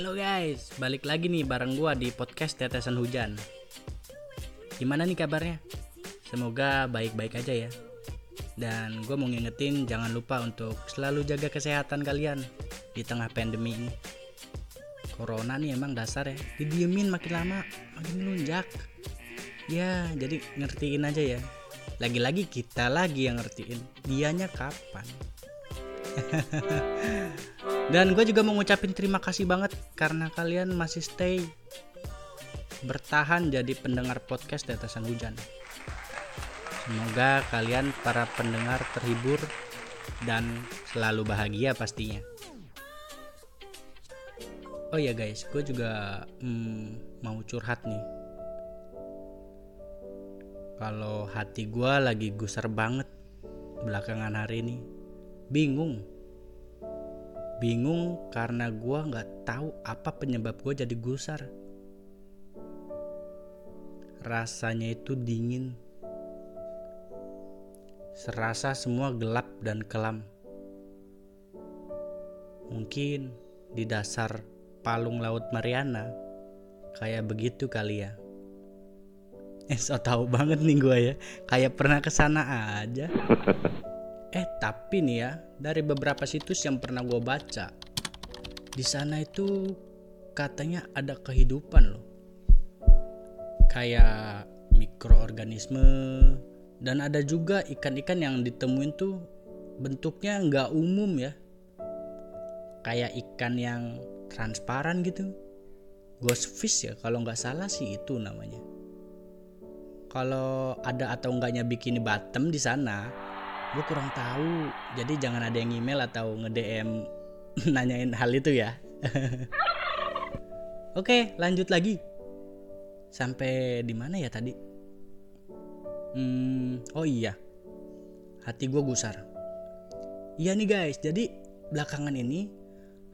Halo guys, balik lagi nih bareng gua di podcast Tetesan Hujan. Gimana nih kabarnya? Semoga baik-baik aja ya. Dan gue mau ngingetin jangan lupa untuk selalu jaga kesehatan kalian di tengah pandemi ini. Corona nih emang dasar ya, didiemin makin lama makin melunjak. Ya, jadi ngertiin aja ya. Lagi-lagi kita lagi yang ngertiin. Dianya kapan? Dan gue juga mau ngucapin terima kasih banget karena kalian masih stay bertahan jadi pendengar podcast Tetesan Hujan. Semoga kalian para pendengar terhibur dan selalu bahagia pastinya. Oh ya guys, gue juga hmm, mau curhat nih. Kalau hati gue lagi gusar banget belakangan hari ini, bingung. Bingung karena gue nggak tahu apa penyebab gue jadi gusar. Rasanya itu dingin serasa semua gelap dan kelam. Mungkin di dasar palung laut Mariana kayak begitu kali ya. Eh so tau banget nih gue ya, kayak pernah ke sana aja. Tapi nih ya, dari beberapa situs yang pernah gue baca, di sana itu katanya ada kehidupan loh. Kayak mikroorganisme, dan ada juga ikan-ikan yang ditemuin tuh bentuknya nggak umum ya. Kayak ikan yang transparan gitu. Ghost fish ya kalau nggak salah sih itu namanya. Kalau ada atau enggaknya bikini bottom di sana gue kurang tahu jadi jangan ada yang email atau nge DM nanyain hal itu ya oke lanjut lagi sampai di mana ya tadi Hmm, oh iya, hati gue gusar. Iya nih guys, jadi belakangan ini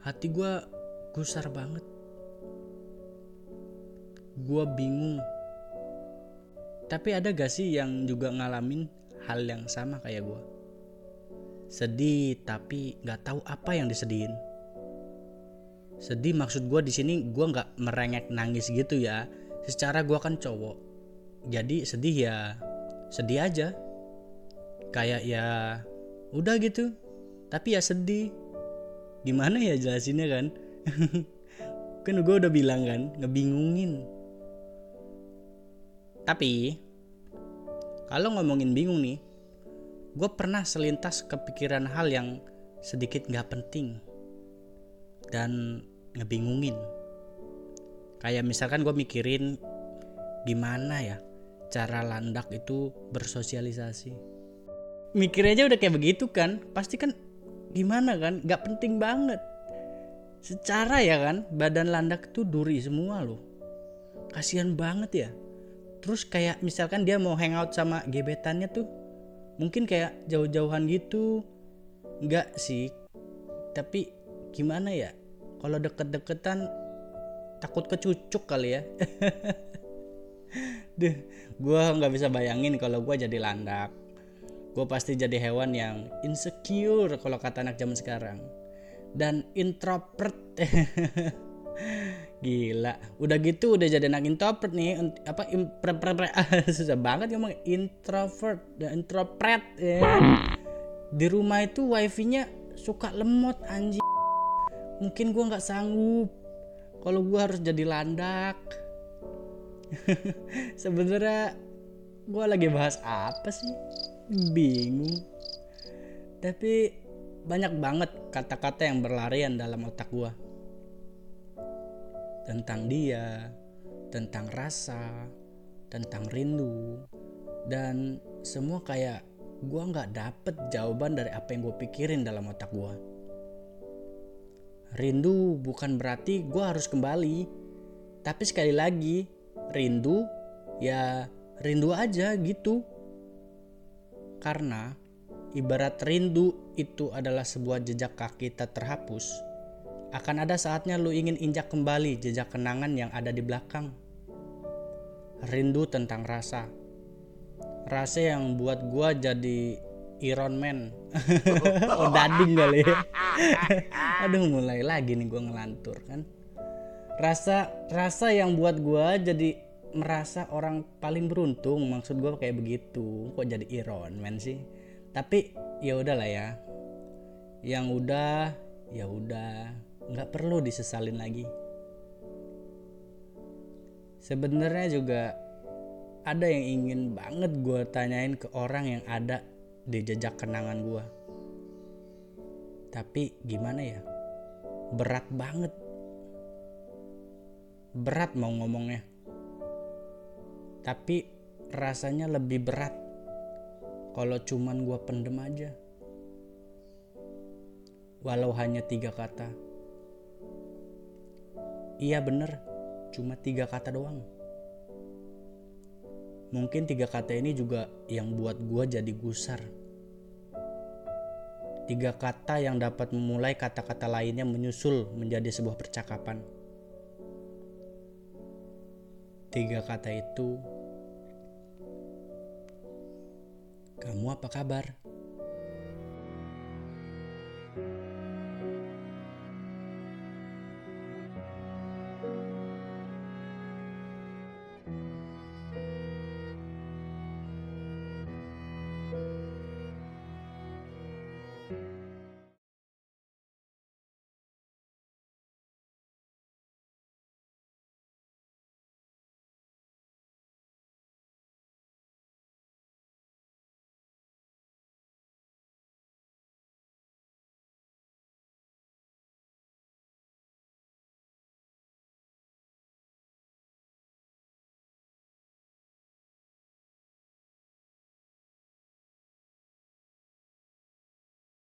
hati gue gusar banget. Gue bingung. Tapi ada gak sih yang juga ngalamin hal yang sama kayak gue? Sedih tapi gak tahu apa yang disedihin. Sedih maksud gue di sini gue nggak merengek nangis gitu ya. Secara gue kan cowok, jadi sedih ya sedih aja kayak ya udah gitu tapi ya sedih gimana ya jelasinnya kan kan gue udah bilang kan ngebingungin tapi kalau ngomongin bingung nih gue pernah selintas kepikiran hal yang sedikit nggak penting dan ngebingungin. Kayak misalkan gue mikirin gimana ya cara landak itu bersosialisasi. Mikir aja udah kayak begitu kan pasti kan gimana kan Gak penting banget. Secara ya kan badan landak itu duri semua loh. Kasihan banget ya terus kayak misalkan dia mau hangout sama gebetannya tuh mungkin kayak jauh-jauhan gitu Enggak sih tapi gimana ya kalau deket-deketan takut kecucuk kali ya Duh, gue nggak bisa bayangin kalau gue jadi landak. Gue pasti jadi hewan yang insecure kalau kata anak zaman sekarang. Dan introvert. Gila, udah gitu udah jadi anak introvert nih. Apa impre, pre, pre, susah banget ngomong introvert dan introvert ya. Di rumah itu wifi-nya suka lemot anjing. Mungkin gue nggak sanggup kalau gue harus jadi landak sebenarnya gue lagi bahas apa sih bingung tapi banyak banget kata-kata yang berlarian dalam otak gue tentang dia tentang rasa tentang rindu. Dan semua kayak gue nggak dapet jawaban dari apa yang gue pikirin dalam otak gue rindu bukan berarti gue harus kembali. Tapi sekali lagi rindu ya rindu aja gitu. Karena ibarat rindu itu adalah sebuah jejak kaki tak terhapus akan ada saatnya lu ingin injak kembali jejak kenangan yang ada di belakang. Rindu tentang rasa. Rasa yang buat gua jadi Iron Man. Oh dading kali ya. Aduh mulai lagi nih gua ngelantur kan? Rasa rasa yang buat gua jadi merasa orang paling beruntung maksud gua kayak begitu. Kok jadi Iron Man sih? Tapi ya udahlah ya. Yang udah ya udah nggak perlu disesalin lagi. Sebenarnya juga ada yang ingin banget gue tanyain ke orang yang ada di jejak kenangan gue tapi gimana ya? Berat banget. Berat mau ngomongnya. Tapi rasanya lebih berat kalau cuman gue pendem aja. Walau hanya tiga kata iya bener. Cuma tiga kata doang. Mungkin tiga kata ini juga yang buat gue jadi gusar. Tiga kata yang dapat memulai kata-kata lainnya menyusul menjadi sebuah percakapan. Tiga kata itu kamu apa kabar?